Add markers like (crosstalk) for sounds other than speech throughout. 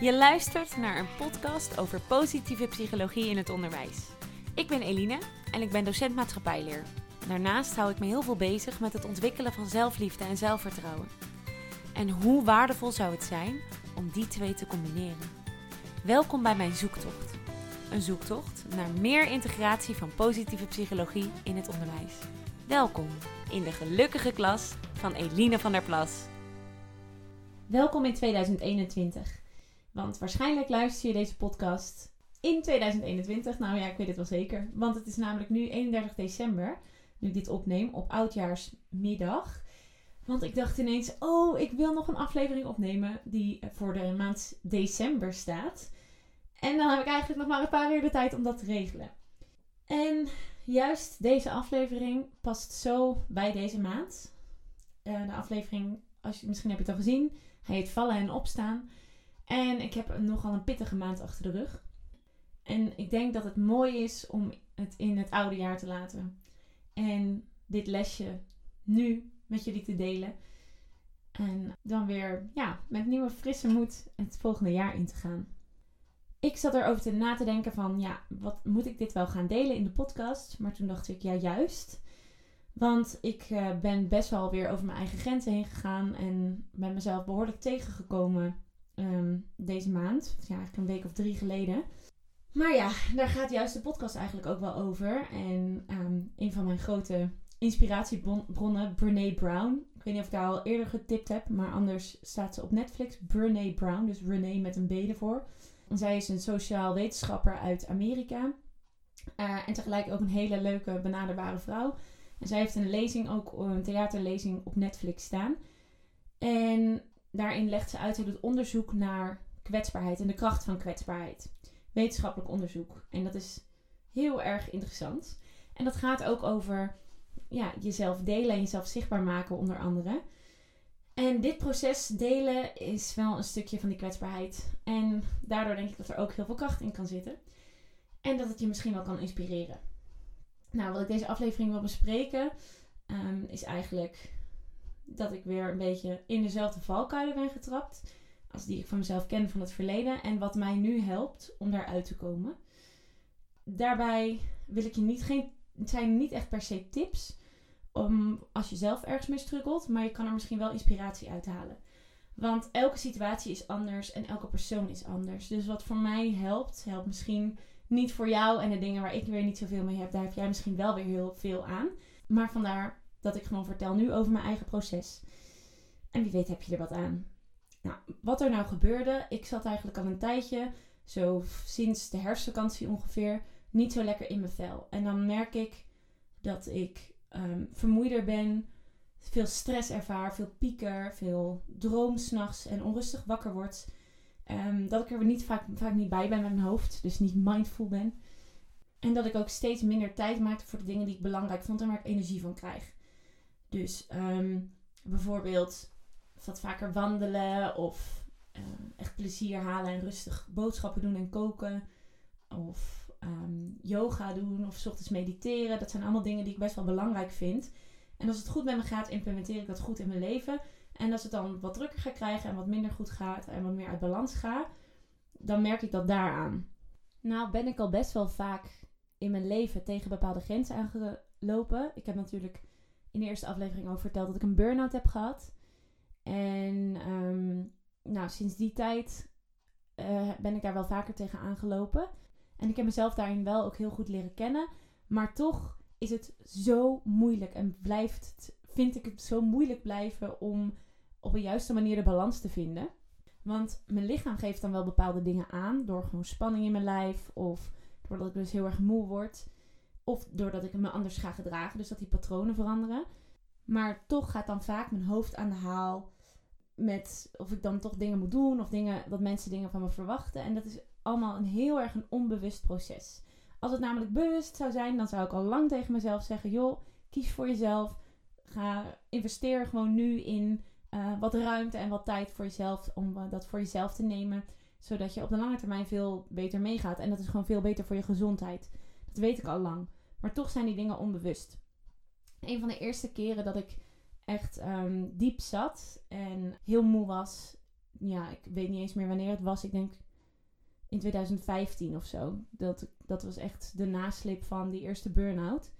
Je luistert naar een podcast over positieve psychologie in het onderwijs. Ik ben Eline en ik ben docent maatschappijleer. Daarnaast hou ik me heel veel bezig met het ontwikkelen van zelfliefde en zelfvertrouwen. En hoe waardevol zou het zijn om die twee te combineren? Welkom bij mijn zoektocht. Een zoektocht naar meer integratie van positieve psychologie in het onderwijs. Welkom in de gelukkige klas van Eline van der Plas. Welkom in 2021. Want waarschijnlijk luister je deze podcast in 2021. Nou ja, ik weet het wel zeker. Want het is namelijk nu 31 december, nu ik dit opneem, op oudjaarsmiddag. Want ik dacht ineens, oh, ik wil nog een aflevering opnemen die voor de maand december staat. En dan heb ik eigenlijk nog maar een paar uur de tijd om dat te regelen. En juist deze aflevering past zo bij deze maand. Uh, de aflevering, als je, misschien heb je het al gezien, heet Vallen en Opstaan. En ik heb nogal een pittige maand achter de rug. En ik denk dat het mooi is om het in het oude jaar te laten. En dit lesje nu met jullie te delen. En dan weer ja, met nieuwe frisse moed het volgende jaar in te gaan. Ik zat erover te na te denken van ja, wat moet ik dit wel gaan delen in de podcast? Maar toen dacht ik ja, juist. Want ik uh, ben best wel weer over mijn eigen grenzen heen gegaan en ben mezelf behoorlijk tegengekomen um, deze maand. Ja, eigenlijk een week of drie geleden. Maar ja, daar gaat juist de podcast eigenlijk ook wel over. En um, een van mijn grote inspiratiebronnen, Brene Brown. Ik weet niet of ik daar al eerder getipt heb, maar anders staat ze op Netflix. Brene Brown, dus Brene met een B ervoor. Zij is een sociaal wetenschapper uit Amerika. Uh, en tegelijk ook een hele leuke, benaderbare vrouw. En zij heeft een lezing, ook een theaterlezing op Netflix staan. En daarin legt ze uit het onderzoek naar kwetsbaarheid en de kracht van kwetsbaarheid. Wetenschappelijk onderzoek. En dat is heel erg interessant. En dat gaat ook over ja, jezelf delen en jezelf zichtbaar maken, onder andere. En dit proces delen is wel een stukje van die kwetsbaarheid. En daardoor denk ik dat er ook heel veel kracht in kan zitten. En dat het je misschien wel kan inspireren. Nou, wat ik deze aflevering wil bespreken, um, is eigenlijk dat ik weer een beetje in dezelfde valkuilen ben getrapt. Als die ik van mezelf ken van het verleden. En wat mij nu helpt om daaruit te komen. Daarbij wil ik je niet, geen, het zijn niet echt per se tips om als je zelf ergens mee struggelt. Maar je kan er misschien wel inspiratie uit halen. Want elke situatie is anders en elke persoon is anders. Dus wat voor mij helpt, helpt misschien niet voor jou. En de dingen waar ik weer niet zoveel mee heb, daar heb jij misschien wel weer heel veel aan. Maar vandaar dat ik gewoon vertel nu over mijn eigen proces. En wie weet heb je er wat aan. Nou, wat er nou gebeurde, ik zat eigenlijk al een tijdje, zo sinds de herfstvakantie ongeveer, niet zo lekker in mijn vel. En dan merk ik dat ik um, vermoeider ben, veel stress ervaar, veel pieker, veel droom s'nachts en onrustig wakker word. Um, dat ik er niet vaak, vaak niet bij ben met mijn hoofd, dus niet mindful ben. En dat ik ook steeds minder tijd maakte voor de dingen die ik belangrijk vond en waar ik energie van krijg. Dus um, bijvoorbeeld wat vaker wandelen of uh, echt plezier halen en rustig boodschappen doen en koken. Of yoga doen of s ochtends mediteren. Dat zijn allemaal dingen die ik best wel belangrijk vind. En als het goed met me gaat, implementeer ik dat goed in mijn leven. En als het dan wat drukker ga krijgen en wat minder goed gaat en wat meer uit balans gaat, dan merk ik dat daaraan. Nou ben ik al best wel vaak in mijn leven tegen bepaalde grenzen aangelopen. Ik heb natuurlijk in de eerste aflevering over verteld dat ik een burn-out heb gehad. En um, nou, sinds die tijd uh, ben ik daar wel vaker tegen aangelopen. En ik heb mezelf daarin wel ook heel goed leren kennen. Maar toch is het zo moeilijk en blijft vind ik het zo moeilijk blijven om op een juiste manier de balans te vinden. Want mijn lichaam geeft dan wel bepaalde dingen aan door gewoon spanning in mijn lijf of doordat ik dus heel erg moe word. Of doordat ik me anders ga gedragen, dus dat die patronen veranderen. Maar toch gaat dan vaak mijn hoofd aan de haal met of ik dan toch dingen moet doen of dingen, dat mensen dingen van me verwachten. En dat is allemaal een heel erg een onbewust proces. Als het namelijk bewust zou zijn, dan zou ik al lang tegen mezelf zeggen: joh, kies voor jezelf. Ga, investeer gewoon nu in uh, wat ruimte en wat tijd voor jezelf om uh, dat voor jezelf te nemen. Zodat je op de lange termijn veel beter meegaat. En dat is gewoon veel beter voor je gezondheid. Dat weet ik al lang. Maar toch zijn die dingen onbewust. Een van de eerste keren dat ik echt um, diep zat en heel moe was, ja, ik weet niet eens meer wanneer het was. Ik denk in 2015 of zo. Dat, dat was echt de naslip van die eerste burn-out.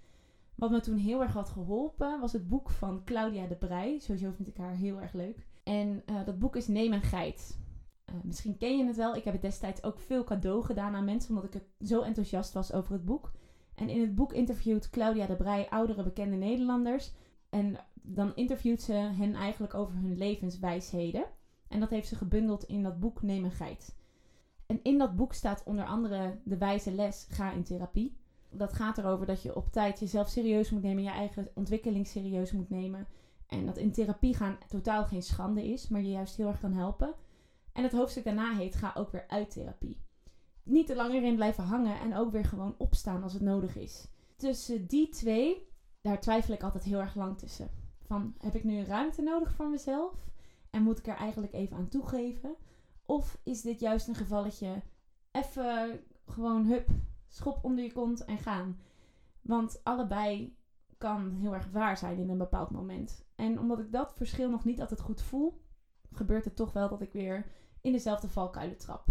Wat me toen heel erg had geholpen was het boek van Claudia de Brij. Sowieso vind ik haar heel erg leuk. En uh, dat boek is Neem en Geit. Uh, misschien ken je het wel. Ik heb het destijds ook veel cadeau gedaan aan mensen, omdat ik zo enthousiast was over het boek. En in het boek interviewt Claudia de Brij oudere bekende Nederlanders. En dan interviewt ze hen eigenlijk over hun levenswijsheden. En dat heeft ze gebundeld in dat boek Neem een Geit. En in dat boek staat onder andere de wijze les: ga in therapie. Dat gaat erover dat je op tijd jezelf serieus moet nemen, je eigen ontwikkeling serieus moet nemen. En dat in therapie gaan totaal geen schande is, maar je juist heel erg kan helpen. En het hoofdstuk daarna heet: ga ook weer uit therapie. Niet te lang erin blijven hangen en ook weer gewoon opstaan als het nodig is. Tussen die twee, daar twijfel ik altijd heel erg lang tussen. Van heb ik nu ruimte nodig voor mezelf? En moet ik er eigenlijk even aan toegeven? Of is dit juist een gevalletje even gewoon hup, schop onder je kont en gaan? Want allebei kan heel erg waar zijn in een bepaald moment. En omdat ik dat verschil nog niet altijd goed voel, gebeurt het toch wel dat ik weer in dezelfde valkuilen trap.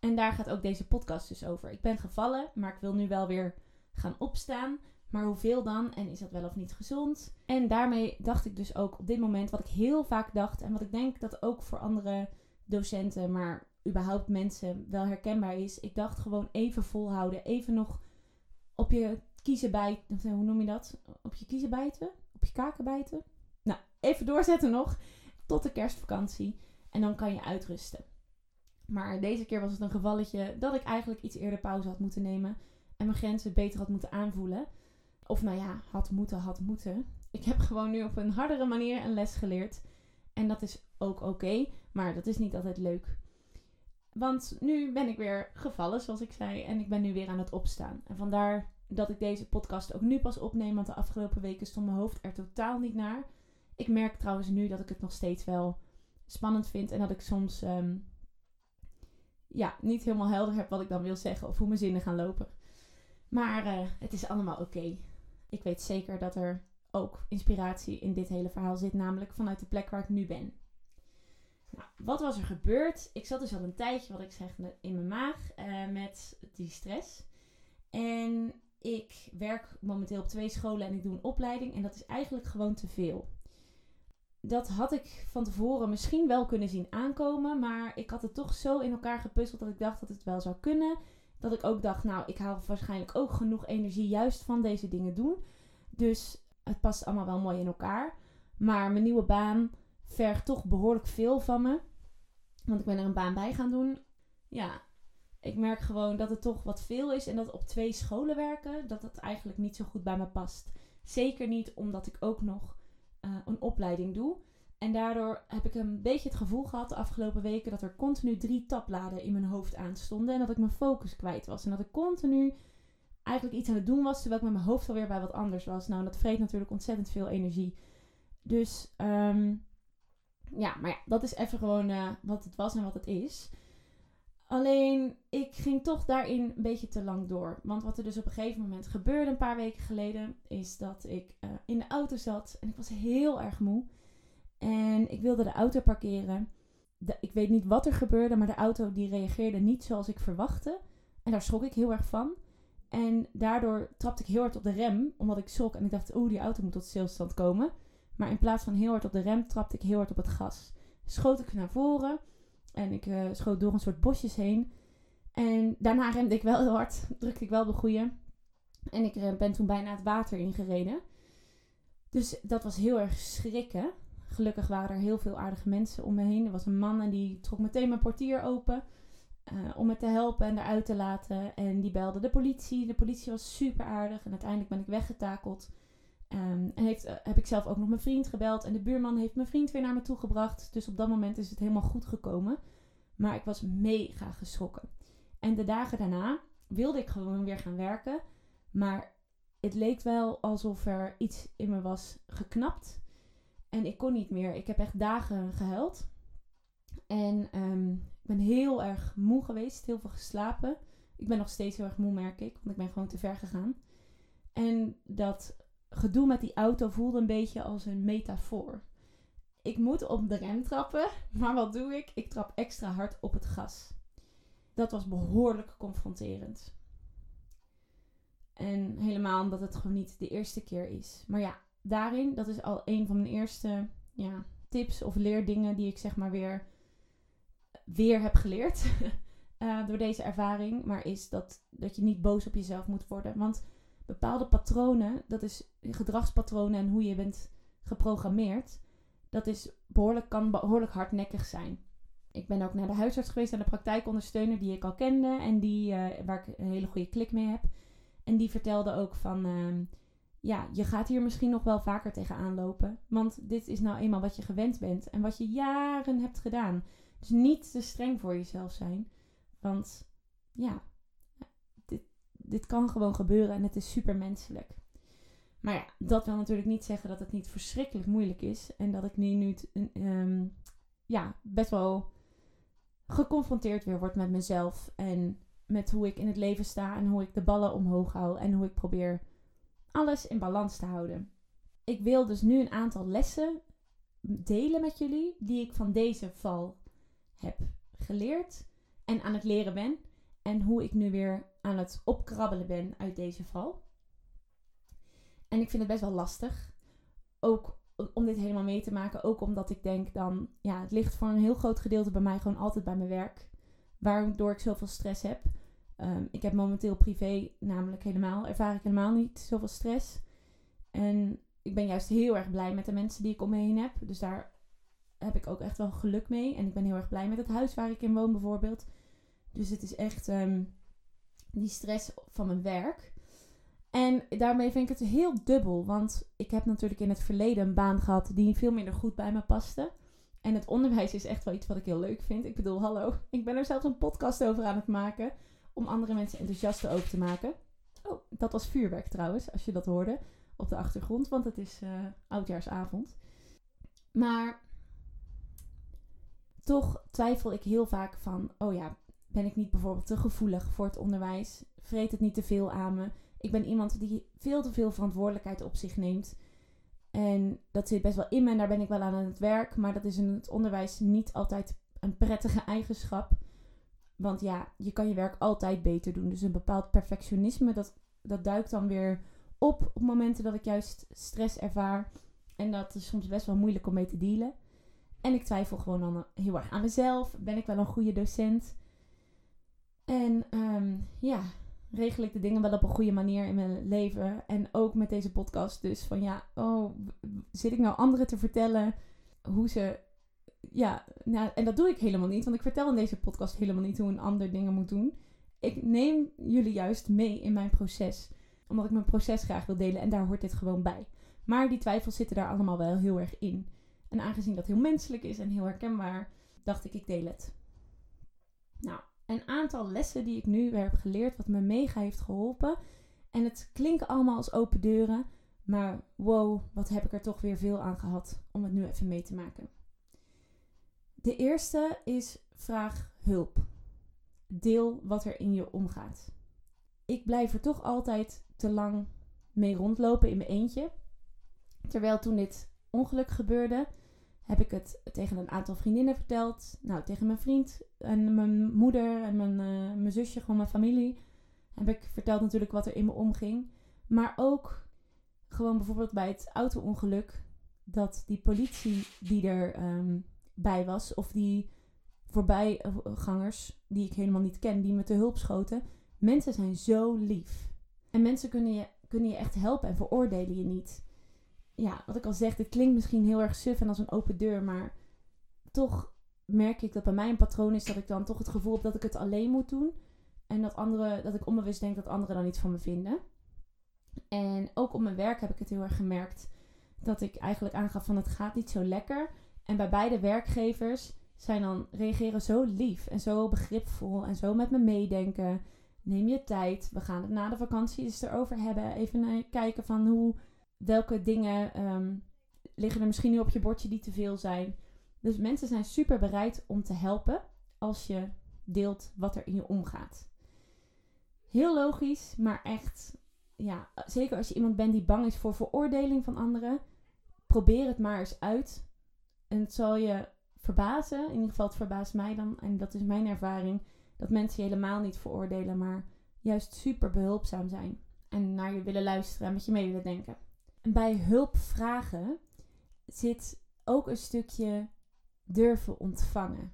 En daar gaat ook deze podcast dus over. Ik ben gevallen, maar ik wil nu wel weer gaan opstaan. Maar hoeveel dan? En is dat wel of niet gezond? En daarmee dacht ik dus ook op dit moment wat ik heel vaak dacht. En wat ik denk dat ook voor andere docenten, maar überhaupt mensen wel herkenbaar is. Ik dacht gewoon even volhouden. Even nog op je kiezen bijten. Hoe noem je dat? Op je kiezen bijten? Op je kaken bijten? Nou, even doorzetten nog. Tot de kerstvakantie. En dan kan je uitrusten. Maar deze keer was het een gevalletje dat ik eigenlijk iets eerder pauze had moeten nemen. En mijn grenzen beter had moeten aanvoelen. Of nou ja, had moeten, had moeten. Ik heb gewoon nu op een hardere manier een les geleerd. En dat is ook oké, maar dat is niet altijd leuk. Want nu ben ik weer gevallen, zoals ik zei. En ik ben nu weer aan het opstaan. En vandaar dat ik deze podcast ook nu pas opneem. Want de afgelopen weken stond mijn hoofd er totaal niet naar. Ik merk trouwens nu dat ik het nog steeds wel spannend vind. En dat ik soms ehm, ja, niet helemaal helder heb wat ik dan wil zeggen. Of hoe mijn zinnen gaan lopen. Maar uh, het is allemaal oké ik weet zeker dat er ook inspiratie in dit hele verhaal zit, namelijk vanuit de plek waar ik nu ben. Nou, wat was er gebeurd? Ik zat dus al een tijdje, wat ik zeg, in mijn maag uh, met die stress. En ik werk momenteel op twee scholen en ik doe een opleiding en dat is eigenlijk gewoon te veel. Dat had ik van tevoren misschien wel kunnen zien aankomen, maar ik had het toch zo in elkaar gepuzzeld dat ik dacht dat het wel zou kunnen. Dat ik ook dacht, nou, ik haal waarschijnlijk ook genoeg energie juist van deze dingen doen. Dus het past allemaal wel mooi in elkaar. Maar mijn nieuwe baan vergt toch behoorlijk veel van me. Want ik ben er een baan bij gaan doen. Ja, ik merk gewoon dat het toch wat veel is. En dat op twee scholen werken, dat dat eigenlijk niet zo goed bij me past. Zeker niet omdat ik ook nog uh, een opleiding doe. En daardoor heb ik een beetje het gevoel gehad de afgelopen weken dat er continu drie tabbladen in mijn hoofd aanstonden. En dat ik mijn focus kwijt was. En dat ik continu eigenlijk iets aan het doen was, terwijl ik met mijn hoofd alweer bij wat anders was. Nou, dat vreet natuurlijk ontzettend veel energie. Dus um, ja, maar ja, dat is even gewoon uh, wat het was en wat het is. Alleen, ik ging toch daarin een beetje te lang door. Want wat er dus op een gegeven moment gebeurde, een paar weken geleden, is dat ik uh, in de auto zat en ik was heel erg moe. En ik wilde de auto parkeren. Ik weet niet wat er gebeurde, maar de auto die reageerde niet zoals ik verwachtte. En daar schrok ik heel erg van. En daardoor trapte ik heel hard op de rem, omdat ik schrok. En ik dacht, oeh, die auto moet tot stilstand komen. Maar in plaats van heel hard op de rem, trapte ik heel hard op het gas. Schoot ik naar voren en ik uh, schoot door een soort bosjes heen. En daarna remde ik wel heel hard, (laughs) drukte ik wel de goede. En ik uh, ben toen bijna het water ingereden. Dus dat was heel erg schrikken gelukkig waren er heel veel aardige mensen om me heen. Er was een man en die trok meteen mijn portier open. Uh, om me te helpen en eruit te laten. En die belde de politie. De politie was super aardig. En uiteindelijk ben ik weggetakeld. Um, heeft, uh, heb ik zelf ook nog mijn vriend gebeld. En de buurman heeft mijn vriend weer naar me toe gebracht. Dus op dat moment is het helemaal goed gekomen. Maar ik was mega geschrokken. En de dagen daarna wilde ik gewoon weer gaan werken. Maar het leek wel alsof er iets in me was geknapt. En ik kon niet meer. Ik heb echt dagen gehuild. En um, ik ben heel erg moe geweest. Heel veel geslapen. Ik ben nog steeds heel erg moe, merk ik. Want ik ben gewoon te ver gegaan. En dat gedoe met die auto voelde een beetje als een metafoor. ik moet op de rem trappen, (laughs) maar wat doe ik? Ik trap extra hard op het gas. Dat was behoorlijk confronterend. En helemaal omdat het gewoon niet de eerste keer is. Maar ja, daarin, dat is al een van mijn eerste ja, tips of leerdingen die ik zeg maar weer, weer heb geleerd. uh, (laughs) door deze ervaring. Maar is dat, dat je niet boos op jezelf moet worden. Want bepaalde patronen, dat is gedragspatronen en hoe je bent geprogrammeerd. Dat is behoorlijk, kan behoorlijk hardnekkig zijn. Ik ben ook naar de huisarts geweest en de praktijkondersteuner die ik al kende. En die, uh, waar ik een hele goede klik mee heb. En die vertelde ook van, uh, ja, je gaat hier misschien nog wel vaker tegenaan lopen. Want dit is nou eenmaal wat je gewend bent en wat je jaren hebt gedaan. Dus niet te streng voor jezelf zijn. Want ja, dit, kan gewoon gebeuren en het is super menselijk. Maar ja, dat wil natuurlijk niet zeggen dat het niet verschrikkelijk moeilijk is. En dat ik nu, nu um, ja, best wel geconfronteerd weer word met mezelf. En met hoe ik in het leven sta en hoe ik de ballen omhoog hou. En hoe ik probeer alles in balans te houden. Ik wil dus nu een aantal lessen delen met jullie die ik van deze val heb geleerd en aan het leren ben. En hoe ik nu weer aan het opkrabbelen ben uit deze val. En ik vind het best wel lastig. Ook om dit helemaal mee te maken. Ook omdat ik denk dan, ja, het ligt voor een heel groot gedeelte bij mij gewoon altijd bij mijn werk. Waardoor ik zoveel stress heb. Um, ik heb momenteel privé namelijk helemaal, ervaar ik helemaal niet zoveel stress. En ik ben juist heel erg blij met de mensen die ik om me heen heb. Dus daar heb ik ook echt wel geluk mee. En ik ben heel erg blij met het huis waar ik in woon bijvoorbeeld. Dus het is echt um, die stress van mijn werk. En daarmee vind ik het heel dubbel. Want ik heb natuurlijk in het verleden een baan gehad die veel minder goed bij me paste. En het onderwijs is echt wel iets wat ik heel leuk vind. Ik bedoel, hallo, ik ben er zelfs een podcast over aan het maken. Om andere mensen enthousiast over te maken. Oh, dat was vuurwerk trouwens, als je dat hoorde op de achtergrond. Want het is uh, oudjaarsavond. Maar toch twijfel ik heel vaak van, oh ja, ben ik niet bijvoorbeeld te gevoelig voor het onderwijs? Vreet het niet te veel aan me? Ik ben iemand die veel te veel verantwoordelijkheid op zich neemt. En dat zit best wel in me en daar ben ik wel aan het werk. Maar dat is in het onderwijs niet altijd een prettige eigenschap. Want ja, je kan je werk altijd beter doen. Dus een bepaald perfectionisme, dat, dat duikt dan weer op op momenten dat ik juist stress ervaar. En dat is soms best wel moeilijk om mee te dealen. En ik twijfel gewoon dan heel erg aan mezelf. Ben ik wel een goede docent? En um, ja, regel ik de dingen wel op een goede manier in mijn leven. En ook met deze podcast. Dus van ja, oh, zit ik nou anderen te vertellen hoe ze. Ja, nou, en dat doe ik helemaal niet. Want ik vertel in deze podcast helemaal niet hoe een ander dingen moet doen. Ik neem jullie juist mee in mijn proces. Omdat ik mijn proces graag wil delen. En daar hoort dit gewoon bij. Maar die twijfels zitten daar allemaal wel heel erg in. En aangezien dat heel menselijk is en heel herkenbaar, dacht ik, ik deel het. Nou, een aantal lessen die ik nu weer heb geleerd, wat me mega heeft geholpen. En het klinken allemaal als open deuren, maar wow, wat heb ik er toch weer veel aan gehad om het nu even mee te maken. De eerste is vraag hulp. Deel wat er in je omgaat. Ik blijf er toch altijd te lang mee rondlopen in mijn eentje. Terwijl toen dit ongeluk gebeurde, heb ik het tegen een aantal vriendinnen verteld. Nou, tegen mijn vriend en mijn moeder en mijn, uh, mijn zusje, gewoon mijn familie. Heb ik verteld natuurlijk wat er in me omging. Maar ook gewoon bijvoorbeeld bij het auto-ongeluk. Dat die politie die er um, bij was, of die voorbijgangers die ik helemaal niet ken, die me te hulp schoten. Mensen zijn zo lief. En mensen kunnen je, kunnen je echt helpen en veroordelen je niet ja, wat ik al zeg, dit klinkt misschien heel erg suf en als een open deur, maar toch merk ik dat bij mij een patroon is dat ik dan toch het gevoel heb dat ik het alleen moet doen. En dat, anderen, dat ik onbewust denk dat anderen dan iets van me vinden. En ook op mijn werk heb ik het heel erg gemerkt dat ik eigenlijk aangaf van het gaat niet zo lekker. En bij beide werkgevers zijn dan reageren zo lief en zo begripvol en zo met me meedenken. Neem je tijd. We gaan het na de vakantie eens erover hebben. Even kijken van hoe welke dingen um, liggen er misschien nu op je bordje die te veel zijn. Dus mensen zijn super bereid om te helpen als je deelt wat er in je omgaat. Heel logisch, maar echt, ja, zeker als je iemand bent die bang is voor veroordeling van anderen, probeer het maar eens uit. En het zal je verbazen, in ieder geval het verbaast mij dan, en dat is mijn ervaring, dat mensen je helemaal niet veroordelen, maar juist super behulpzaam zijn. En naar je willen luisteren en met je mee willen denken. Bij hulp vragen zit ook een stukje durven ontvangen.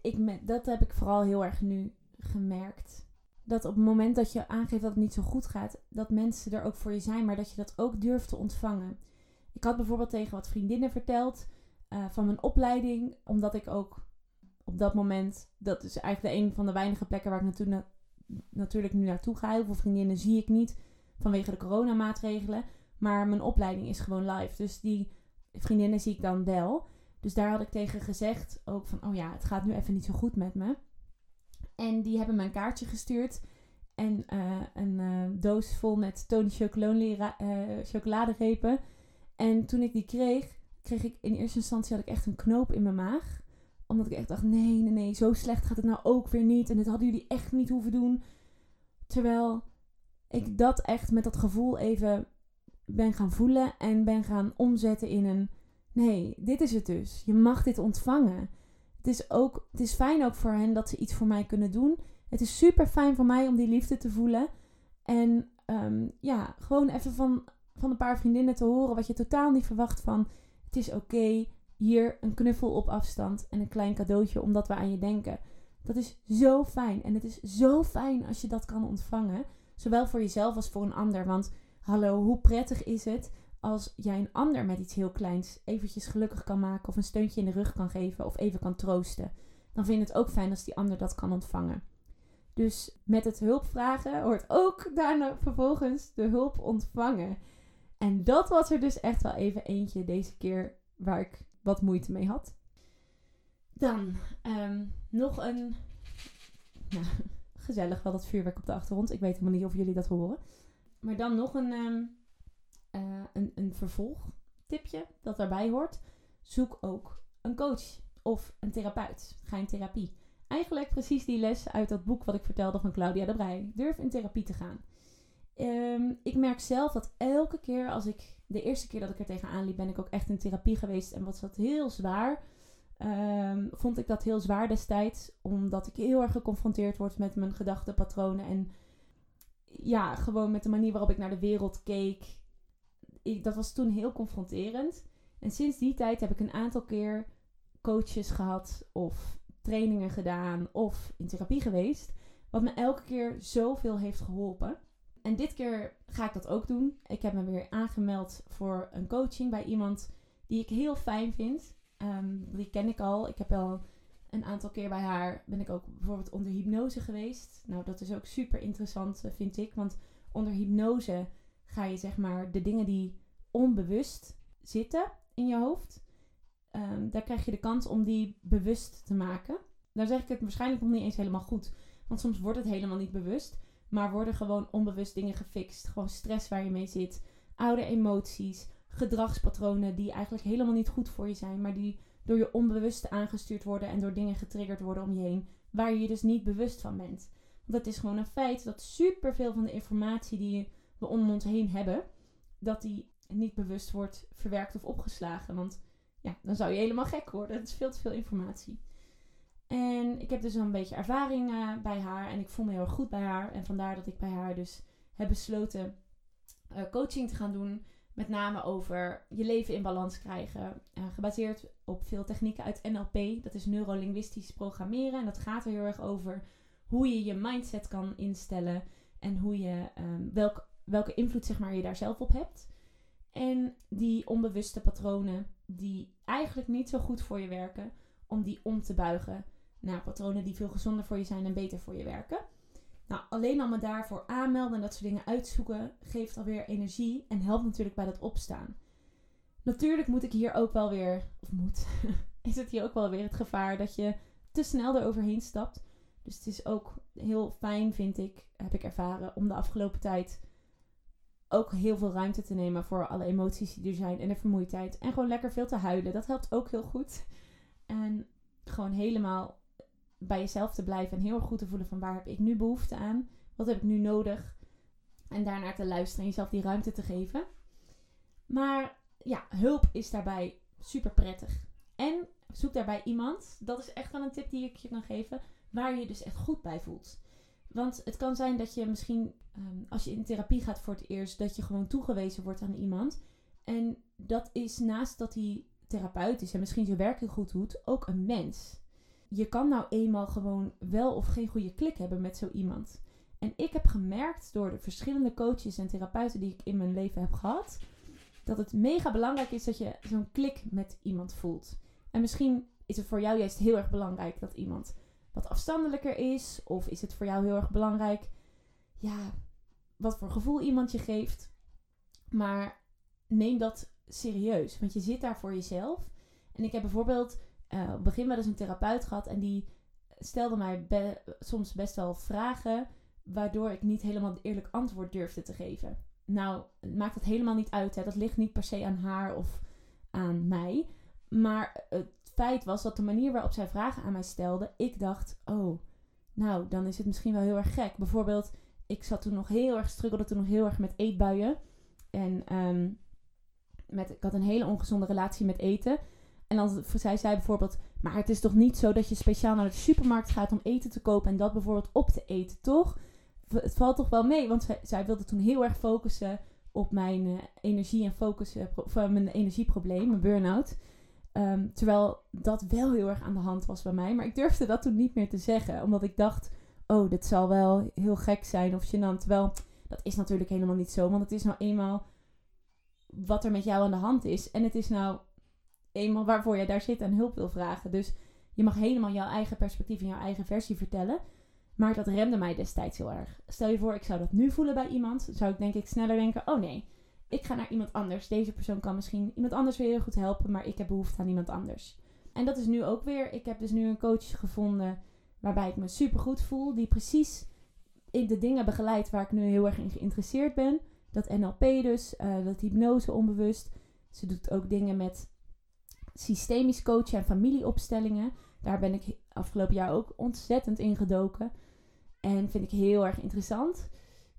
Ik, dat heb ik vooral heel erg nu gemerkt. Dat op het moment dat je aangeeft dat het niet zo goed gaat, dat mensen er ook voor je zijn, maar dat je dat ook durft te ontvangen. Ik had bijvoorbeeld tegen wat vriendinnen verteld uh, van mijn opleiding, omdat ik ook op dat moment, dat is eigenlijk een van de weinige plekken waar ik naartoe, natuurlijk nu naartoe ga. Heel veel vriendinnen zie ik niet vanwege de coronamaatregelen. Maar mijn opleiding is gewoon live. Dus die vriendinnen zie ik dan wel. Dus daar had ik tegen gezegd ook van, oh ja, het gaat nu even niet zo goed met me. En die hebben me een kaartje gestuurd. En uh, een uh, doos vol met Tony uh, chocoladerepen. En toen ik die kreeg, kreeg ik in eerste instantie had ik echt een knoop in mijn maag. Omdat ik echt dacht, nee, nee, nee, zo slecht gaat het nou ook weer niet. En dit hadden jullie echt niet hoeven doen. Terwijl ik dat echt met dat gevoel even ben gaan voelen en ben gaan omzetten in een nee, dit is het dus. Je mag dit ontvangen. Het is, ook, het is fijn ook voor hen dat ze iets voor mij kunnen doen. Het is super fijn voor mij om die liefde te voelen. En um, ja, gewoon even van, van een paar vriendinnen te horen wat je totaal niet verwacht van. Het is oké, hier een knuffel op afstand en een klein cadeautje omdat we aan je denken. Dat is zo fijn. En het is zo fijn als je dat kan ontvangen. Zowel voor jezelf als voor een ander. Want hallo, hoe prettig is het als jij een ander met iets heel kleins eventjes gelukkig kan maken of een steuntje in de rug kan geven of even kan troosten. Dan vind ik het ook fijn als die ander dat kan ontvangen. Dus met het hulp vragen hoort ook daarna vervolgens de hulp ontvangen. En dat was er dus echt wel even eentje deze keer waar ik wat moeite mee had. Dan ehm, nog een. (laughs) Nou, gezellig wel dat vuurwerk op de achtergrond. Ik weet helemaal niet of jullie dat horen. Maar dan nog een, um, uh, een, een vervolgtipje dat daarbij hoort. Zoek ook een coach of een therapeut. Ga in therapie. Eigenlijk precies die les uit dat boek wat ik vertelde van Claudia de Brij. Durf in therapie te gaan. Ehm, ik merk zelf dat elke keer als ik... De eerste keer dat ik er tegenaan liep, ben ik ook echt in therapie geweest. En was dat heel zwaar. Um, vond ik dat heel zwaar destijds. Omdat ik heel erg geconfronteerd word met mijn gedachtenpatronen. En ja, gewoon met de manier waarop ik naar de wereld keek. Ik, dat was toen heel confronterend. En sinds die tijd heb ik een aantal keer coaches gehad of trainingen gedaan of in therapie geweest. Wat me elke keer zoveel heeft geholpen. En dit keer ga ik dat ook doen. Ik heb me weer aangemeld voor een coaching bij iemand die ik heel fijn vind. Um, die ken ik al. Ik heb al een aantal keer bij haar ben ik ook bijvoorbeeld onder hypnose geweest. Nou, dat is ook super interessant, eh, vind ik. Want onder hypnose ga je zeg maar de dingen die onbewust zitten in je hoofd. Um, daar krijg je de kans om die bewust te maken. Dan zeg ik het waarschijnlijk nog niet eens helemaal goed. Want soms wordt het helemaal niet bewust. Maar worden gewoon onbewust dingen gefixt. Gewoon stress waar je mee zit. Oude emoties. Gedragspatronen die eigenlijk helemaal niet goed voor je zijn. Maar die door je onbewuste aangestuurd worden en door dingen getriggerd worden om je heen, waar je je dus niet bewust van bent. Want het is gewoon een feit dat superveel van de informatie die we om ons heen hebben, dat die niet bewust wordt verwerkt of opgeslagen. Want ja, dan zou je helemaal gek worden. Het is veel te veel informatie. En ik heb dus een beetje ervaring uh, bij haar en ik voel me heel erg goed bij haar. En vandaar dat ik bij haar dus heb besloten uh, coaching te gaan doen. Met name over je leven in balans krijgen. Uh, gebaseerd op veel technieken uit NLP. Dat is neurolinguistisch programmeren. En dat gaat er heel erg over hoe je je mindset kan instellen. En hoe je, um, welk, welke invloed zeg maar, je daar zelf op hebt. En die onbewuste patronen die eigenlijk niet zo goed voor je werken. Om die om te buigen naar patronen die veel gezonder voor je zijn en beter voor je werken. Nou, alleen al me daarvoor aanmelden en dat soort dingen uitzoeken geeft alweer energie en helpt natuurlijk bij dat opstaan. Natuurlijk moet ik hier ook wel weer, of moet, (laughs) is het hier ook wel weer het gevaar dat je te snel eroverheen stapt. Dus het is ook heel fijn, vind ik, heb ik ervaren, om de afgelopen tijd ook heel veel ruimte te nemen voor alle emoties die er zijn en de vermoeidheid. En gewoon lekker veel te huilen. Dat helpt ook heel goed. En gewoon helemaal bij jezelf te blijven en heel erg goed te voelen van waar heb ik nu behoefte aan? Wat heb ik nu nodig? En daarnaar te luisteren en jezelf die ruimte te geven. Maar ja, hulp is daarbij super prettig. En zoek daarbij iemand, dat is echt wel een tip die ik je kan geven, waar je je dus echt goed bij voelt. Want het kan zijn dat je misschien, ehm, als je in therapie gaat voor het eerst, dat je gewoon toegewezen wordt aan iemand. En dat is naast dat hij therapeut is en misschien zijn werk heel goed doet, ook een mens. Je kan nou eenmaal gewoon wel of geen goede klik hebben met zo iemand. En ik heb gemerkt door de verschillende coaches en therapeuten die ik in mijn leven heb gehad, dat het mega belangrijk is dat je zo'n klik met iemand voelt. En misschien is het voor jou juist heel erg belangrijk dat iemand wat afstandelijker is, of is het voor jou heel erg belangrijk, ja, wat voor gevoel iemand je geeft. Maar neem dat serieus, want je zit daar voor jezelf. En ik heb bijvoorbeeld uh, op het begin wel eens een therapeut gehad en die stelde mij soms best wel vragen waardoor ik niet helemaal eerlijk antwoord durfde te geven. Nou, maakt het helemaal niet uit. Hè. Dat ligt niet per se aan haar of aan mij. Maar het feit was dat de manier waarop zij vragen aan mij stelde, ik dacht, oh, nou, dan is het misschien wel heel erg gek. Bijvoorbeeld, ik zat toen nog heel erg, struggelde toen nog heel erg met eetbuien. En um, met, ik had een hele ongezonde relatie met eten. En dan zei zij bijvoorbeeld, maar het is toch niet zo dat je speciaal naar de supermarkt gaat om eten te kopen en dat bijvoorbeeld op te eten, toch? het valt toch wel mee, want zij, wilde toen heel erg focussen op mijn uh, energie en focus, uh, mijn energieprobleem, mijn burn-out. Um, terwijl dat wel heel erg aan de hand was bij mij. Maar ik durfde dat toen niet meer te zeggen. Omdat ik dacht, oh, dit zal wel heel gek zijn of gênant. Terwijl, dat is natuurlijk helemaal niet zo. Want het is nou eenmaal wat er met jou aan de hand is. En het is nou eenmaal waarvoor je daar zit en hulp wil vragen. Dus je mag helemaal jouw eigen perspectief en jouw eigen versie vertellen. Maar dat remde mij destijds heel erg. Stel je voor, ik zou dat nu voelen bij iemand. Zou ik denk ik sneller denken, oh nee, ik ga naar iemand anders. Deze persoon kan misschien iemand anders weer heel goed helpen, maar ik heb behoefte aan iemand anders. En dat is nu ook weer. Ik heb dus nu een coach gevonden waarbij ik me super goed voel. Die precies in de dingen begeleidt waar ik nu heel erg in geïnteresseerd ben. Dat NLP dus, uh, dat hypnose onbewust. Ze doet ook dingen met systemisch coachen en familieopstellingen. Daar ben ik afgelopen jaar ook ontzettend in gedoken. En vind ik heel erg interessant.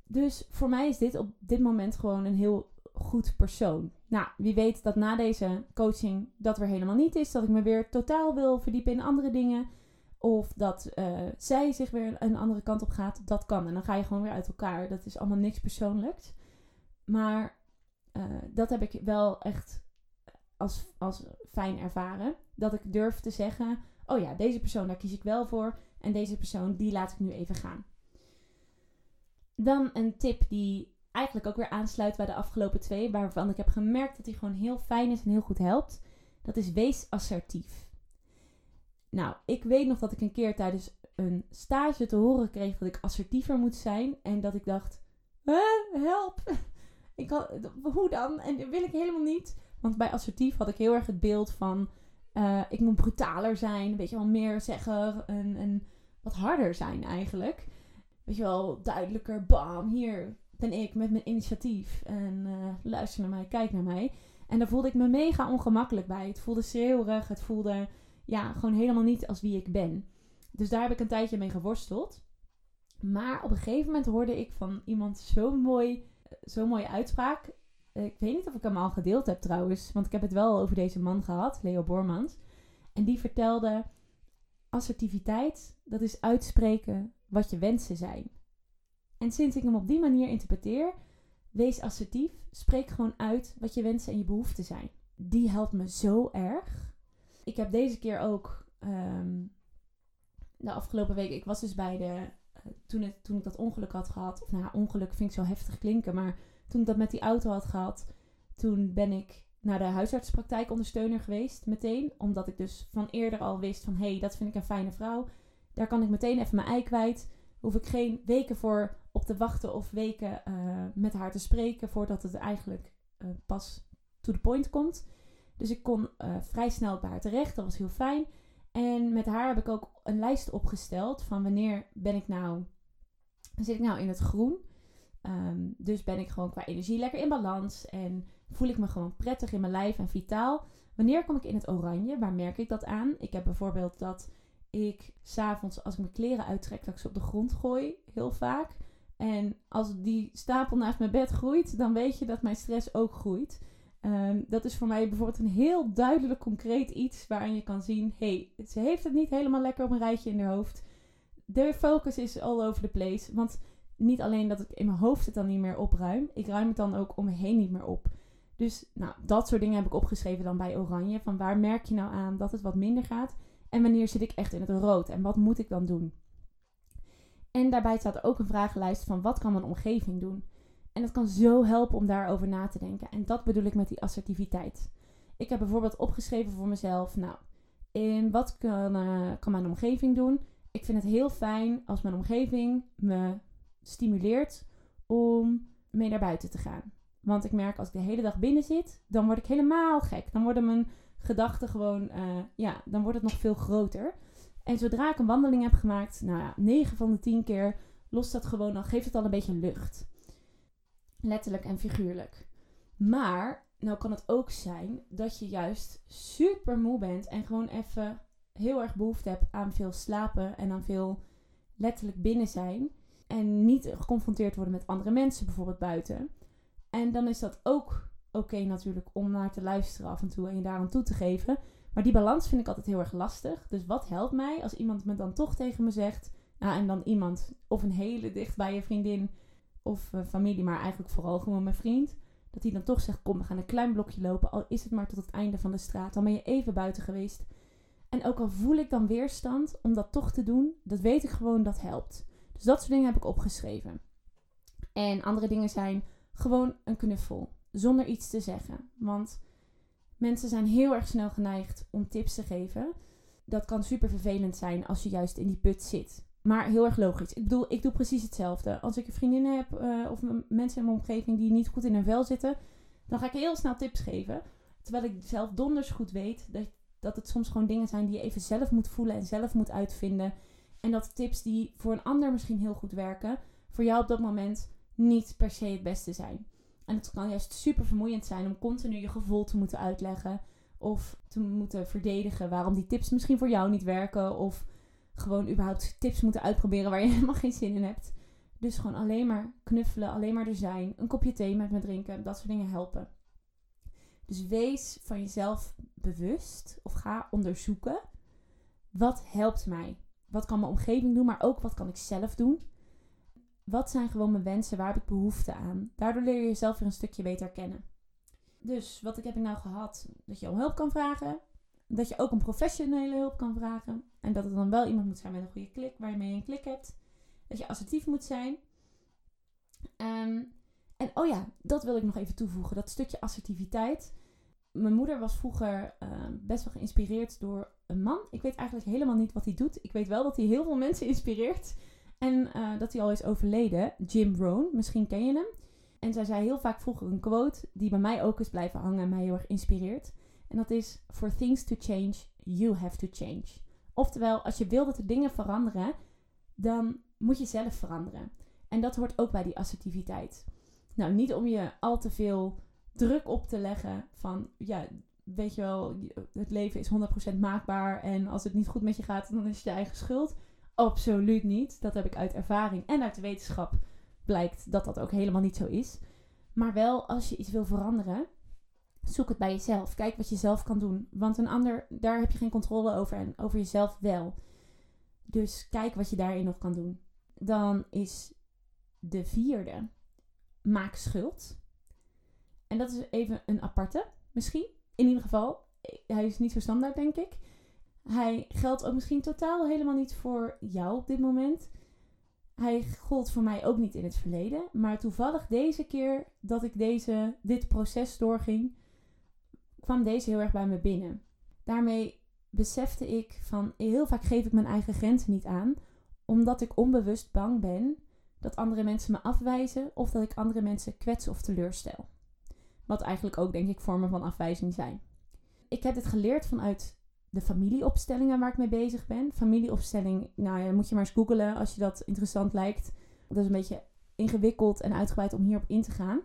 Dus voor mij is dit op dit moment gewoon een heel goed persoon. Nou, wie weet dat na deze coaching dat weer helemaal niet is. Dat ik me weer totaal wil verdiepen in andere dingen. Of dat uh, zij zich weer een andere kant op gaat. Dat kan. En dan ga je gewoon weer uit elkaar. Dat is allemaal niks persoonlijks. Maar uh, dat heb ik wel echt als, als fijn ervaren. Dat ik durf te zeggen: Oh ja, deze persoon, daar kies ik wel voor. En deze persoon, die laat ik nu even gaan. Dan een tip die eigenlijk ook weer aansluit bij de afgelopen twee, waarvan ik heb gemerkt dat die gewoon heel fijn is en heel goed helpt. Dat is wees assertief. Nou, ik weet nog dat ik een keer tijdens een stage te horen kreeg dat ik assertiever moet zijn. En dat ik dacht, help! (laughs) Ik hoe dan? En dat wil ik helemaal niet. Want bij assertief had ik heel erg het beeld van... Uh, ik moet brutaler zijn, weet je wel, meer zeggen en, en wat harder zijn eigenlijk. Weet je wel, duidelijker, bam, hier ben ik met mijn initiatief. En uh, luister naar mij, kijk naar mij. En daar voelde ik me mega ongemakkelijk bij. Het voelde schreeuwerig, het voelde ja, gewoon helemaal niet als wie ik ben. Dus daar heb ik een tijdje mee geworsteld. Maar op een gegeven moment hoorde ik van iemand zo'n mooi, zo'n mooie uitspraak. Ik weet niet of ik hem al gedeeld heb trouwens, want ik heb het wel over deze man gehad, Leo Bormans. En die vertelde: assertiviteit, dat is uitspreken wat je wensen zijn. En sinds ik hem op die manier interpreteer, wees assertief, spreek gewoon uit wat je wensen en je behoeften zijn. Die helpt me zo erg. Ik heb deze keer ook um, de afgelopen week, ik was dus bij de, uh, toen, het, toen ik dat ongeluk had gehad, of nou ongeluk vind ik zo heftig klinken, maar toen ik dat met die auto had gehad, toen ben ik naar de huisartspraktijkondersteuner geweest meteen. Omdat ik dus van eerder al wist van, hé, hey, dat vind ik een fijne vrouw. Daar kan ik meteen even mijn ei kwijt. Hoef ik geen weken voor op te wachten of weken uh, met haar te spreken voordat het eigenlijk uh, pas to the point komt. Dus ik kon uh, vrij snel bij haar terecht. Dat was heel fijn. En met haar heb ik ook een lijst opgesteld van wanneer ben ik nou, zit ik nou in het groen. Um, dus ben ik gewoon qua energie lekker in balans en voel ik me gewoon prettig in mijn lijf en vitaal. Wanneer kom ik in het oranje? Waar merk ik dat aan? Ik heb bijvoorbeeld dat ik s'avonds als ik mijn kleren uittrek, dat ik ze op de grond gooi, heel vaak. En als die stapel naast mijn bed groeit, dan weet je dat mijn stress ook groeit. Ehm, dat is voor mij bijvoorbeeld een heel duidelijk concreet iets waaraan je kan zien: hé, hey, ze heeft het niet helemaal lekker op een rijtje in haar hoofd. De focus is all over the place. Want niet alleen dat ik in mijn hoofd het dan niet meer opruim, ik ruim het dan ook om me heen niet meer op. Dus nou, dat soort dingen heb ik opgeschreven dan bij Oranje. Van waar merk je nou aan dat het wat minder gaat? En wanneer zit ik echt in het rood? En wat moet ik dan doen? En daarbij staat ook een vragenlijst van wat kan mijn omgeving doen? En het kan zo helpen om daarover na te denken. En dat bedoel ik met die assertiviteit. Ik heb bijvoorbeeld opgeschreven voor mezelf, nou, in wat kan, uh, kan mijn omgeving doen? Ik vind het heel fijn als mijn omgeving me stimuleert om mee naar buiten te gaan. Want ik merk als ik de hele dag binnen zit, dan word ik helemaal gek. Dan worden mijn gedachten gewoon, uh, ja, dan wordt het nog veel groter. En zodra ik een wandeling heb gemaakt, nou ja, 9 van de 10 keer lost dat gewoon, dan geeft het al een beetje lucht. Letterlijk en figuurlijk. Maar, nou kan het ook zijn dat je juist super moe bent en gewoon even heel erg behoefte hebt aan veel slapen en aan veel letterlijk binnen zijn. En niet geconfronteerd worden met andere mensen, bijvoorbeeld buiten. En dan is dat ook oké natuurlijk om naar te luisteren af en toe en je daar aan toe te geven. Maar die balans vind ik altijd heel erg lastig. Dus wat helpt mij als iemand me dan toch tegen me zegt. Nou, en dan iemand, of een hele dichtbije vriendin of uh, familie, maar eigenlijk vooral gewoon mijn vriend. Dat hij dan toch zegt: Kom, we gaan een klein blokje lopen. Al is het maar tot het einde van de straat. Dan ben je even buiten geweest. En ook al voel ik dan weerstand om dat toch te doen, dat weet ik gewoon dat helpt. Dus dat soort dingen heb ik opgeschreven. En andere dingen zijn gewoon een knuffel, zonder iets te zeggen. Want mensen zijn heel erg snel geneigd om tips te geven. Dat kan super vervelend zijn als je juist in die put zit. Maar heel erg logisch. Ik bedoel, ik doe precies hetzelfde. Als ik een vriendin heb uh, of mensen in mijn omgeving die niet goed in hun vel zitten, dan ga ik heel snel tips geven. Terwijl ik zelf donders goed weet dat, dat het soms gewoon dingen zijn die je even zelf moet voelen en zelf moet uitvinden. En dat tips die voor een ander misschien heel goed werken, voor jou op dat moment niet per se het beste zijn. En het kan juist super vermoeiend zijn om continu je gevoel te moeten uitleggen. Of te moeten verdedigen waarom die tips misschien voor jou niet werken. Of gewoon überhaupt tips moeten uitproberen waar je (laughs) helemaal geen zin in hebt. Dus gewoon alleen maar knuffelen, alleen maar er zijn. Een kopje thee met me drinken, dat soort dingen helpen. Dus wees van jezelf bewust of ga onderzoeken. Wat helpt mij? Wat kan mijn omgeving doen, maar ook wat kan ik zelf doen? Wat zijn gewoon mijn wensen? Waar heb ik behoefte aan? Daardoor leer je jezelf weer een stukje beter kennen. Dus wat ik heb ik nou gehad? Dat je om hulp kan vragen. Dat je ook een professionele hulp kan vragen. En dat het dan wel iemand moet zijn met een goede klik, waar je mee een klik hebt. Dat je assertief moet zijn. Ehm, en oh ja, dat wil ik nog even toevoegen. Dat stukje assertiviteit. Mijn moeder was vroeger ehm, best wel geïnspireerd door een man. Ik weet eigenlijk helemaal niet wat hij doet. Ik weet wel dat hij heel veel mensen inspireert. En uh, dat hij al is overleden. Jim Rohn, misschien ken je hem. En zij zei heel vaak vroeger een quote die bij mij ook is blijven hangen en mij heel erg inspireert. En dat is: For things to change, you have to change. Oftewel, als je wil dat er dingen veranderen, dan moet je zelf veranderen. En dat hoort ook bij die assertiviteit. Nou, niet om je al te veel druk op te leggen van, ja, weet je wel, het leven is 100% maakbaar en als het niet goed met je gaat, dan is het je eigen schuld. Absoluut niet. Dat heb ik uit ervaring en uit de wetenschap blijkt dat dat ook helemaal niet zo is. Maar wel als je iets wil veranderen, zoek het bij jezelf. Kijk wat je zelf kan doen. Want een ander, daar heb je geen controle over en over jezelf wel. Dus kijk wat je daarin nog kan doen. Dan is de vierde, maak schuld. En dat is even een aparte, misschien. In ieder geval, hij is niet zo standaard, denk ik. Hij geldt ook misschien totaal helemaal niet voor jou op dit moment. Hij gold voor mij ook niet in het verleden. Maar toevallig deze keer dat ik deze, dit proces doorging, kwam deze heel erg bij me binnen. Daarmee besefte ik van heel vaak geef ik mijn eigen grenzen niet aan, omdat ik onbewust bang ben dat andere mensen me afwijzen of dat ik andere mensen kwets of teleurstel. Wat eigenlijk ook denk ik vormen van afwijzing zijn. Ik heb dit geleerd vanuit de familieopstellingen waar ik mee bezig ben. Familieopstelling, nou ja, moet je maar eens googelen als je dat interessant lijkt. Dat is een beetje ingewikkeld en uitgebreid om hierop in te gaan.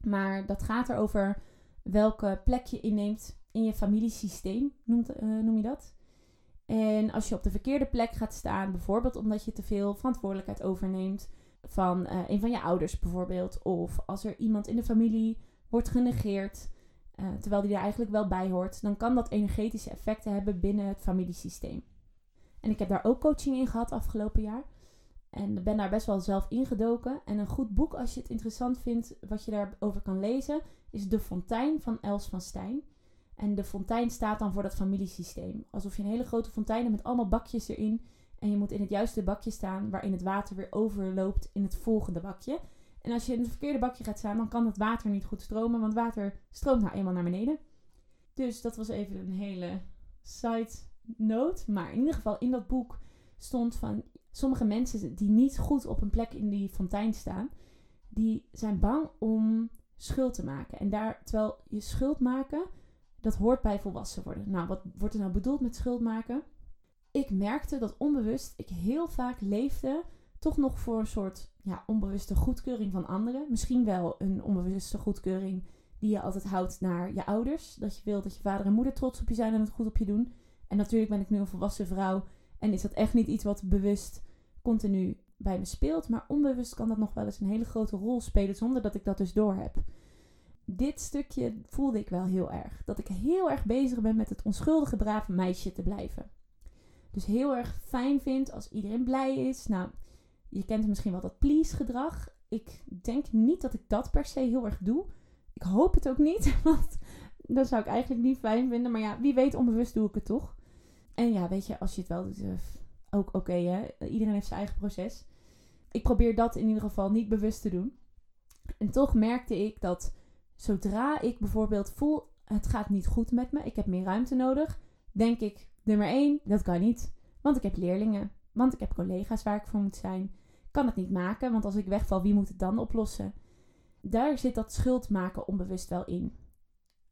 Maar dat gaat erover welke plek je inneemt in je familiesysteem, uh, noem je dat. En als je op de verkeerde plek gaat staan, bijvoorbeeld omdat je te veel verantwoordelijkheid overneemt van uh, een van je ouders bijvoorbeeld, of als er iemand in de familie wordt genegeerd, eh, terwijl die er eigenlijk wel bij hoort, dan kan dat energetische effecten hebben binnen het familiesysteem. En ik heb daar ook coaching in gehad afgelopen jaar. En ben daar best wel zelf ingedoken. En een goed boek, als je het interessant vindt, wat je daarover kan lezen, is De Fontein van Els van Stijn. En de fontein staat dan voor dat familiesysteem. Alsof je een hele grote fontein hebt met allemaal bakjes erin. En je moet in het juiste bakje staan, waarin het water weer overloopt in het volgende bakje. En als je in het verkeerde bakje gaat staan, dan kan het water niet goed stromen, want water stroomt nou eenmaal naar beneden. Dus dat was even een hele side note. Maar in ieder geval, in dat boek stond van sommige mensen die niet goed op een plek in die fontein staan, die zijn bang om schuld te maken. En daar, terwijl je schuld maken, dat hoort bij volwassen worden. Nou, wat wordt er nou bedoeld met schuld maken? Ik merkte dat onbewust ik heel vaak leefde toch nog voor een soort ja, onbewuste goedkeuring van anderen. Misschien wel een onbewuste goedkeuring die je altijd houdt naar je ouders. Dat je wilt dat je vader en moeder trots op je zijn en het goed op je doen. En natuurlijk ben ik nu een volwassen vrouw en is dat echt niet iets wat bewust continu bij me speelt. Maar onbewust kan dat nog wel eens een hele grote rol spelen zonder dat ik dat dus door heb. Dit stukje voelde ik wel heel erg. Dat ik heel erg bezig ben met het onschuldige brave meisje te blijven. Dus heel erg fijn vind als iedereen blij is. Nou, je kent misschien wel dat please gedrag. Ik denk niet dat ik dat per se heel erg doe. Ik hoop het ook niet, (laughs) want dat zou ik eigenlijk niet fijn vinden. Maar ja, wie weet, onbewust doe ik het toch. En ja, weet je, als je het wel doet, eh, ook oké hè. Iedereen heeft zijn eigen proces. Ik probeer dat in ieder geval niet bewust te doen. En toch merkte ik dat zodra ik bijvoorbeeld voel, het gaat niet goed met me, ik heb meer ruimte nodig, denk ik, nummer 1, dat kan niet. Want ik heb leerlingen, want ik heb collega's waar ik voor moet zijn. Kan het niet maken, want als ik wegval, wie moet het dan oplossen? Daar zit dat schuld maken onbewust wel in.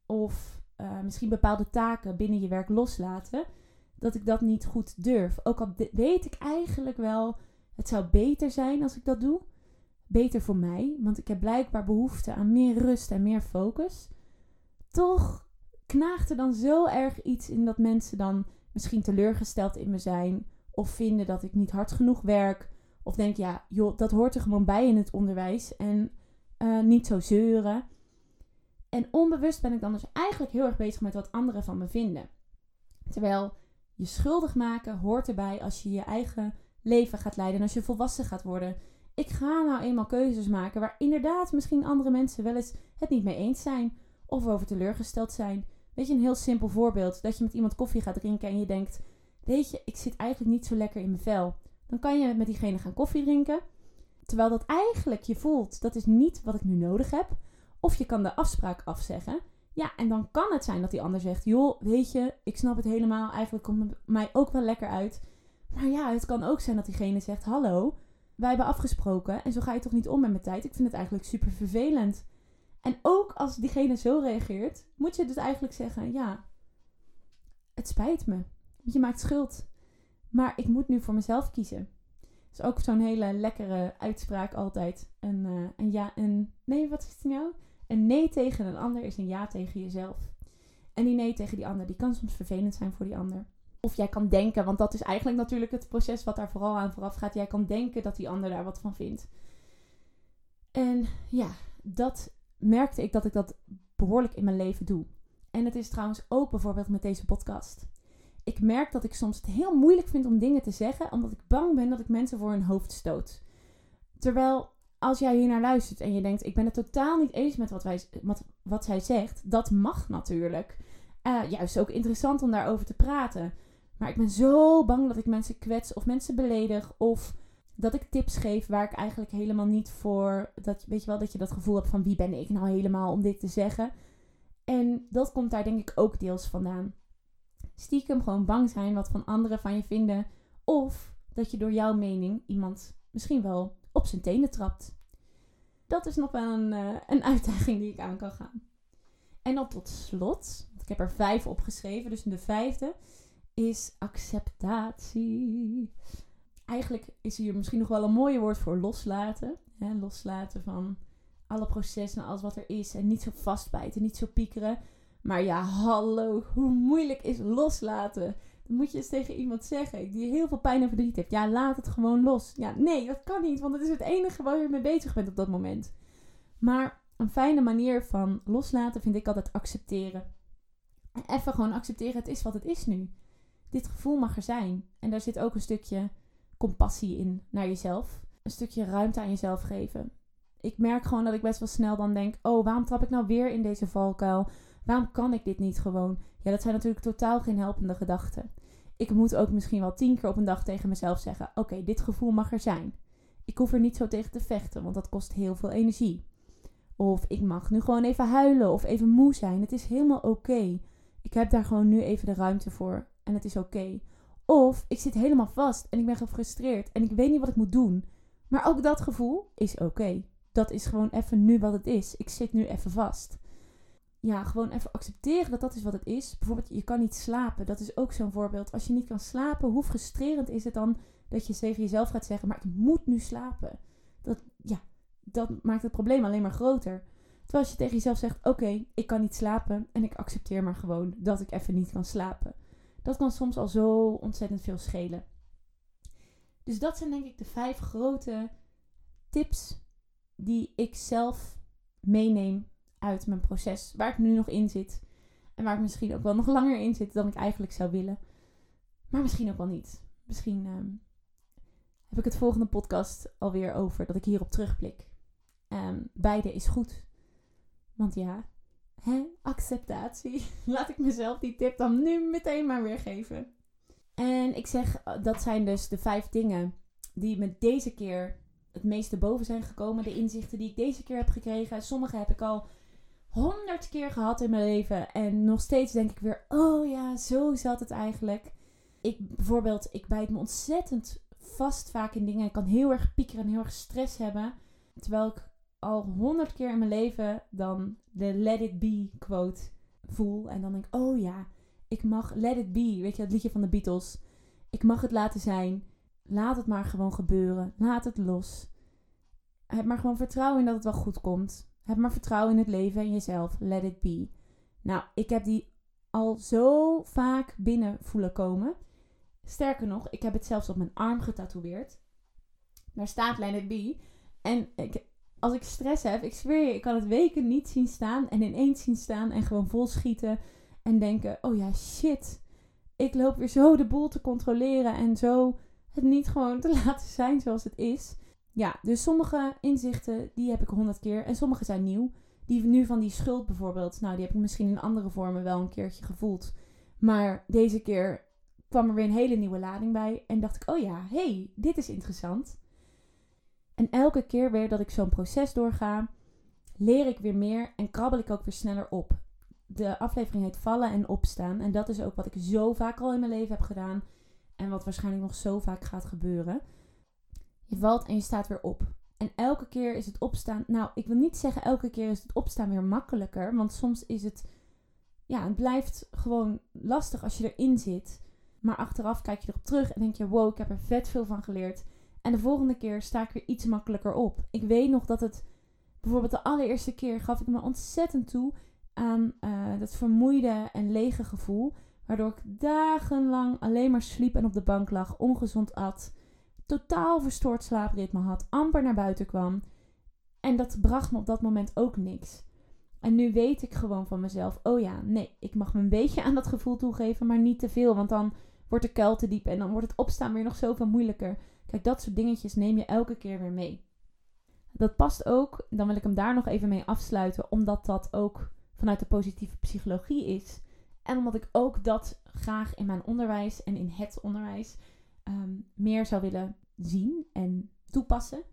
Of uh, misschien bepaalde taken binnen je werk loslaten dat ik dat niet goed durf. Ook al weet ik eigenlijk wel, het zou beter zijn als ik dat doe. Beter voor mij, want ik heb blijkbaar behoefte aan meer rust en meer focus. Toch knaagt er dan zo erg iets in dat mensen dan misschien teleurgesteld in me zijn. Of vinden dat ik niet hard genoeg werk. Of denk, ja, joh, dat hoort er gewoon bij in het onderwijs. En uh, niet zo zeuren. En onbewust ben ik dan dus eigenlijk heel erg bezig met wat anderen van me vinden. Terwijl je schuldig maken hoort erbij als je je eigen leven gaat leiden en als je volwassen gaat worden. Ik ga nou eenmaal keuzes maken waar inderdaad misschien andere mensen wel eens het niet mee eens zijn of over teleurgesteld zijn. Weet je, een heel simpel voorbeeld. Dat je met iemand koffie gaat drinken en je denkt: Weet je, ik zit eigenlijk niet zo lekker in mijn vel. Dan kan je met diegene gaan koffie drinken. Terwijl dat eigenlijk je voelt: dat is niet wat ik nu nodig heb. Of je kan de afspraak afzeggen. Ja, en dan kan het zijn dat die ander zegt: Joh, weet je, ik snap het helemaal. Eigenlijk komt het mij ook wel lekker uit. Maar ja, het kan ook zijn dat diegene zegt: Hallo, wij hebben afgesproken en zo ga je toch niet om met mijn tijd. Ik vind het eigenlijk super vervelend. En ook als diegene zo reageert, moet je dus eigenlijk zeggen: Ja, het spijt me. Je maakt schuld. Maar ik moet nu voor mezelf kiezen. Dat is ook zo'n hele lekkere uitspraak altijd. Een, uh, een ja, een nee, wat is het nou? Een nee tegen een ander is een ja tegen jezelf. En die nee tegen die ander, die kan soms vervelend zijn voor die ander. Of jij kan denken, want dat is eigenlijk natuurlijk het proces wat daar vooral aan vooraf gaat. Jij kan denken dat die ander daar wat van vindt. En ja, dat merkte ik dat ik dat behoorlijk in mijn leven doe. En het is trouwens ook bijvoorbeeld met deze podcast. Ik merk dat ik soms het heel moeilijk vind om dingen te zeggen, omdat ik bang ben dat ik mensen voor hun hoofd stoot. Terwijl als jij hier naar luistert en je denkt, ik ben het totaal niet eens met wat, wij, wat, wat zij zegt, dat mag natuurlijk. Uh, juist ook interessant om daarover te praten. Maar ik ben zo bang dat ik mensen kwets of mensen beledig of dat ik tips geef waar ik eigenlijk helemaal niet voor. Dat, weet je wel, dat je dat gevoel hebt van wie ben ik nou helemaal om dit te zeggen. En dat komt daar denk ik ook deels vandaan. Stiekem gewoon bang zijn wat van anderen van je vinden. Of dat je door jouw mening iemand misschien wel op zijn tenen trapt. Dat is nog wel een, uh, een uitdaging die ik aan kan gaan. En dan tot slot, want ik heb er vijf opgeschreven, dus de vijfde is acceptatie. Eigenlijk is hier misschien nog wel een mooie woord voor loslaten. Hè? Loslaten van alle processen en alles wat er is. En niet zo vastbijten, niet zo piekeren. Maar ja, hallo, hoe moeilijk is loslaten? Dan moet je eens tegen iemand zeggen die heel veel pijn en verdriet heeft. Ja, laat het gewoon los. Ja, nee, dat kan niet, want het is het enige waar je mee bezig bent op dat moment. Maar een fijne manier van loslaten vind ik altijd accepteren. Even gewoon accepteren, het is wat het is nu. Dit gevoel mag er zijn. En daar zit ook een stukje compassie in naar jezelf. Een stukje ruimte aan jezelf geven. Ik merk gewoon dat ik best wel snel dan denk: oh, waarom trap ik nou weer in deze valkuil? Waarom kan ik dit niet gewoon? Ja, dat zijn natuurlijk totaal geen helpende gedachten. Ik moet ook misschien wel tien keer op een dag tegen mezelf zeggen: oké, dit gevoel mag er zijn. Ik hoef er niet zo tegen te vechten, want dat kost heel veel energie. Of ik mag nu gewoon even huilen of even moe zijn. Het is helemaal oké. Ik heb daar gewoon nu even de ruimte voor en het is oké. Of ik zit helemaal vast en ik ben gefrustreerd en ik weet niet wat ik moet doen. Maar ook dat gevoel is oké. Dat is gewoon even nu wat het is. Ik zit nu even vast. Ja, gewoon even accepteren dat dat is wat het is. Bijvoorbeeld, je kan niet slapen. Dat is ook zo'n voorbeeld. Als je niet kan slapen, hoe frustrerend is het dan dat je tegen jezelf gaat zeggen: Maar ik moet nu slapen. Dat, ja, dat maakt het probleem alleen maar groter. Terwijl als je tegen jezelf zegt: Oké, ik kan niet slapen en ik accepteer maar gewoon dat ik even niet kan slapen. Dat kan soms al zo ontzettend veel schelen. Dus dat zijn denk ik de vijf grote tips die ik zelf meeneem uit mijn proces. Waar ik nu nog in zit. En waar ik misschien ook wel nog langer in zit dan ik eigenlijk zou willen. Maar misschien ook wel niet. Misschien ehm, heb ik het volgende podcast alweer over dat ik hierop terugblik. Um, beide is goed. Want ja, hè, acceptatie. (laughs) Laat ik mezelf die tip dan nu meteen maar weer geven. En ik zeg, eh, dat zijn dus de vijf dingen die me deze keer het meeste boven zijn gekomen. De inzichten die ik deze keer heb gekregen. Sommige heb ik al honderd keer gehad in mijn leven. En nog steeds denk ik weer, oh ja, zo zat het eigenlijk. Ik bijvoorbeeld, ik bijt me ontzettend vast vaak in dingen. Ik kan heel erg piekeren en heel erg stress hebben. Terwijl ik al honderd keer in mijn leven dan de let it be quote voel. En dan denk ik, oh ja, ik mag let it be. Weet je, dat liedje van de Beatles. Ik mag het laten zijn. Laat het maar gewoon gebeuren. Laat het los. Heb maar gewoon vertrouwen in dat het wel goed komt. Heb maar vertrouwen in het leven en jezelf. Let it be. Nou, ik heb die al zo vaak binnen voelen komen. Sterker nog, ik heb het zelfs op mijn arm getatoeëerd. Daar staat Let it be. En ik, als ik stress heb, ik zweer je, ik kan het weken niet zien staan en ineens zien staan en gewoon vol schieten en denken: oh ja, shit. Ik loop weer zo de boel te controleren en zo het niet gewoon te (laughs) laten zijn zoals het is. Ja, dus sommige inzichten die heb ik honderd keer en sommige zijn nieuw. Die nu van die schuld bijvoorbeeld, nou die heb ik misschien in andere vormen wel een keertje gevoeld. Maar deze keer kwam er weer een hele nieuwe lading bij en dacht ik, oh ja, hey, dit is interessant. En elke keer weer dat ik zo'n proces doorga, leer ik weer meer en krabbel ik ook weer sneller op. De aflevering heet Vallen en Opstaan. En dat is ook wat ik zo vaak al in mijn leven heb gedaan. En wat waarschijnlijk nog zo vaak gaat gebeuren. Je valt en je staat weer op. En elke keer is het opstaan. Nou, ik wil niet zeggen elke keer is het opstaan weer makkelijker. Want soms is het. Ja, het blijft gewoon lastig als je erin zit. Maar achteraf kijk je erop terug en denk je: wow, ik heb er vet veel van geleerd. En de volgende keer sta ik weer iets makkelijker op. Ik weet nog dat het. Bijvoorbeeld de allereerste keer gaf ik me ontzettend toe aan uh, dat vermoeide en lege gevoel. Waardoor ik dagenlang alleen maar sliep en op de bank lag, ongezond at totaal verstoord slaapritme had, amper naar buiten kwam. En dat bracht me op dat moment ook niks. En nu weet ik gewoon van mezelf: oh ja, nee, ik mag me een beetje aan dat gevoel toegeven, maar niet te veel. Want dan wordt de kuil te diep en dan wordt het opstaan weer nog zoveel moeilijker. Kijk, dat soort dingetjes neem je elke keer weer mee. Dat past ook, dan wil ik hem daar nog even mee afsluiten, omdat dat ook vanuit de positieve psychologie is. En omdat ik ook dat graag in mijn onderwijs en in het onderwijs Ehm, meer zou willen zien en toepassen.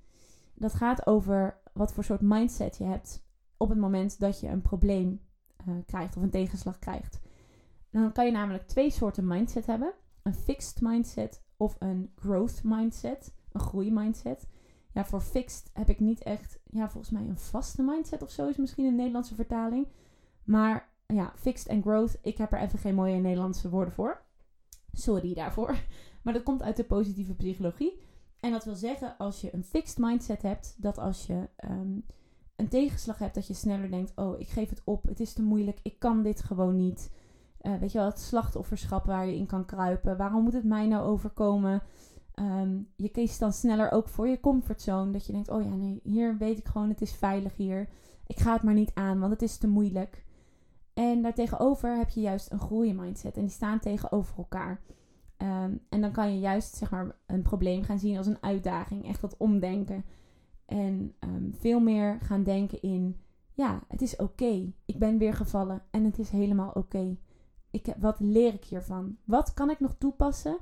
Dat gaat over wat voor soort mindset je hebt op het moment dat je een probleem uh, krijgt of een tegenslag krijgt. Dan kan je namelijk twee soorten mindset hebben: een fixed mindset of een growth mindset, een groeimindset. Ja, voor fixed heb ik niet echt, ja, volgens mij een vaste mindset of zo is misschien een Nederlandse vertaling. Maar ja, fixed en growth, ik heb er even geen mooie Nederlandse woorden voor. Sorry daarvoor. Maar dat komt uit de positieve psychologie. En dat wil zeggen, als je een fixed mindset hebt, dat als je ehm, een tegenslag hebt, dat je sneller denkt: Oh, ik geef het op, het is te moeilijk, ik kan dit gewoon niet. Uh, weet je wel, het slachtofferschap waar je in kan kruipen. Waarom moet het mij nou overkomen? Ehm, je kiest dan sneller ook voor je comfortzone. Dat je denkt, oh ja, nee, hier weet ik gewoon, het is veilig hier. Ik ga het maar niet aan, want het is te moeilijk. En daartegenover heb je juist een groeimindset. En die staan tegenover elkaar. Ehm, en dan kan je juist zeg maar, een probleem gaan zien als een uitdaging. Echt dat omdenken. En ehm, veel meer gaan denken in: ja, het is oké. Ik ben weer gevallen en het is helemaal oké. Ik Wat leer ik hiervan? Wat kan ik nog toepassen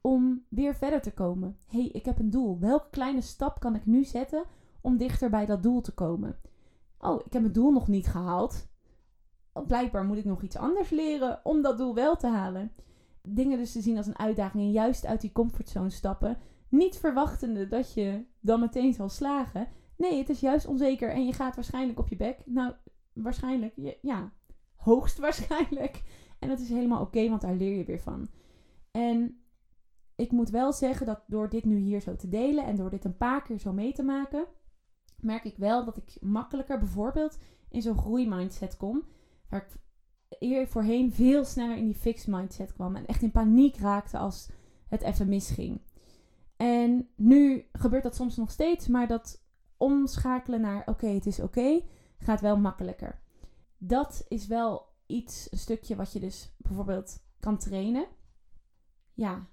om weer verder te komen? hey, ik heb een doel. Welke kleine stap kan ik nu zetten om dichter bij dat doel te komen? Oh, ik heb het doel nog niet gehaald. Blijkbaar moet ik nog iets anders leren om dat doel wel te halen. Dingen dus te zien als een uitdaging en juist uit die comfortzone stappen. Niet verwachtende dat je dan meteen zal slagen. Nee, het is juist onzeker en je gaat waarschijnlijk op je bek. Nou, waarschijnlijk, ja, hoogstwaarschijnlijk. En dat is helemaal oké, want daar leer je weer van. En ik moet wel zeggen dat door dit nu hier zo te delen en door dit een paar keer zo mee te maken, merk ik wel dat ik makkelijker bijvoorbeeld in zo'n groeimindset kom. Waar ik eer voorheen veel sneller in die fixed mindset kwam. En echt in paniek raakte als het even misging. En nu gebeurt dat soms nog steeds, maar dat omschakelen naar oké, het is oké, gaat wel makkelijker. Dat is wel iets, een stukje wat je dus bijvoorbeeld kan trainen. Ja,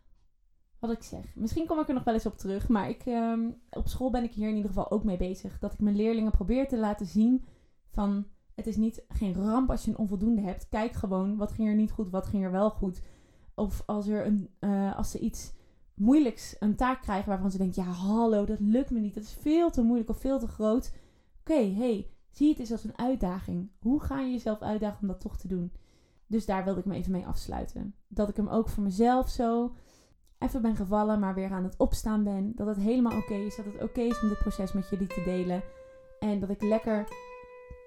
wat ik zeg. Misschien kom ik er nog wel eens op terug, maar ik, ehm, op school ben ik hier in ieder geval ook mee bezig. Dat ik mijn leerlingen probeer te laten zien van het is niet geen ramp als je een onvoldoende hebt. Kijk gewoon wat ging er niet goed, wat ging er wel goed. Of als, er een, uh, als ze iets moeilijks, een taak krijgen waarvan ze denken: ja, hallo, dat lukt me niet. Dat is veel te moeilijk of veel te groot. Oké, hey, zie het eens als een uitdaging. Hoe ga je jezelf uitdagen om dat toch te doen? Dus daar wilde ik me even mee afsluiten. Dat ik hem ook voor mezelf zo even ben gevallen, maar weer aan het opstaan ben. Dat het helemaal oké is. Dat het oké is om dit proces met jullie te delen. En dat ik lekker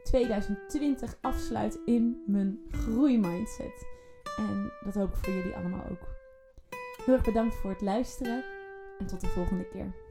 2020 afsluit in mijn groeimindset. En dat hoop ik voor jullie allemaal ook. Heel erg bedankt voor het luisteren en tot de volgende keer.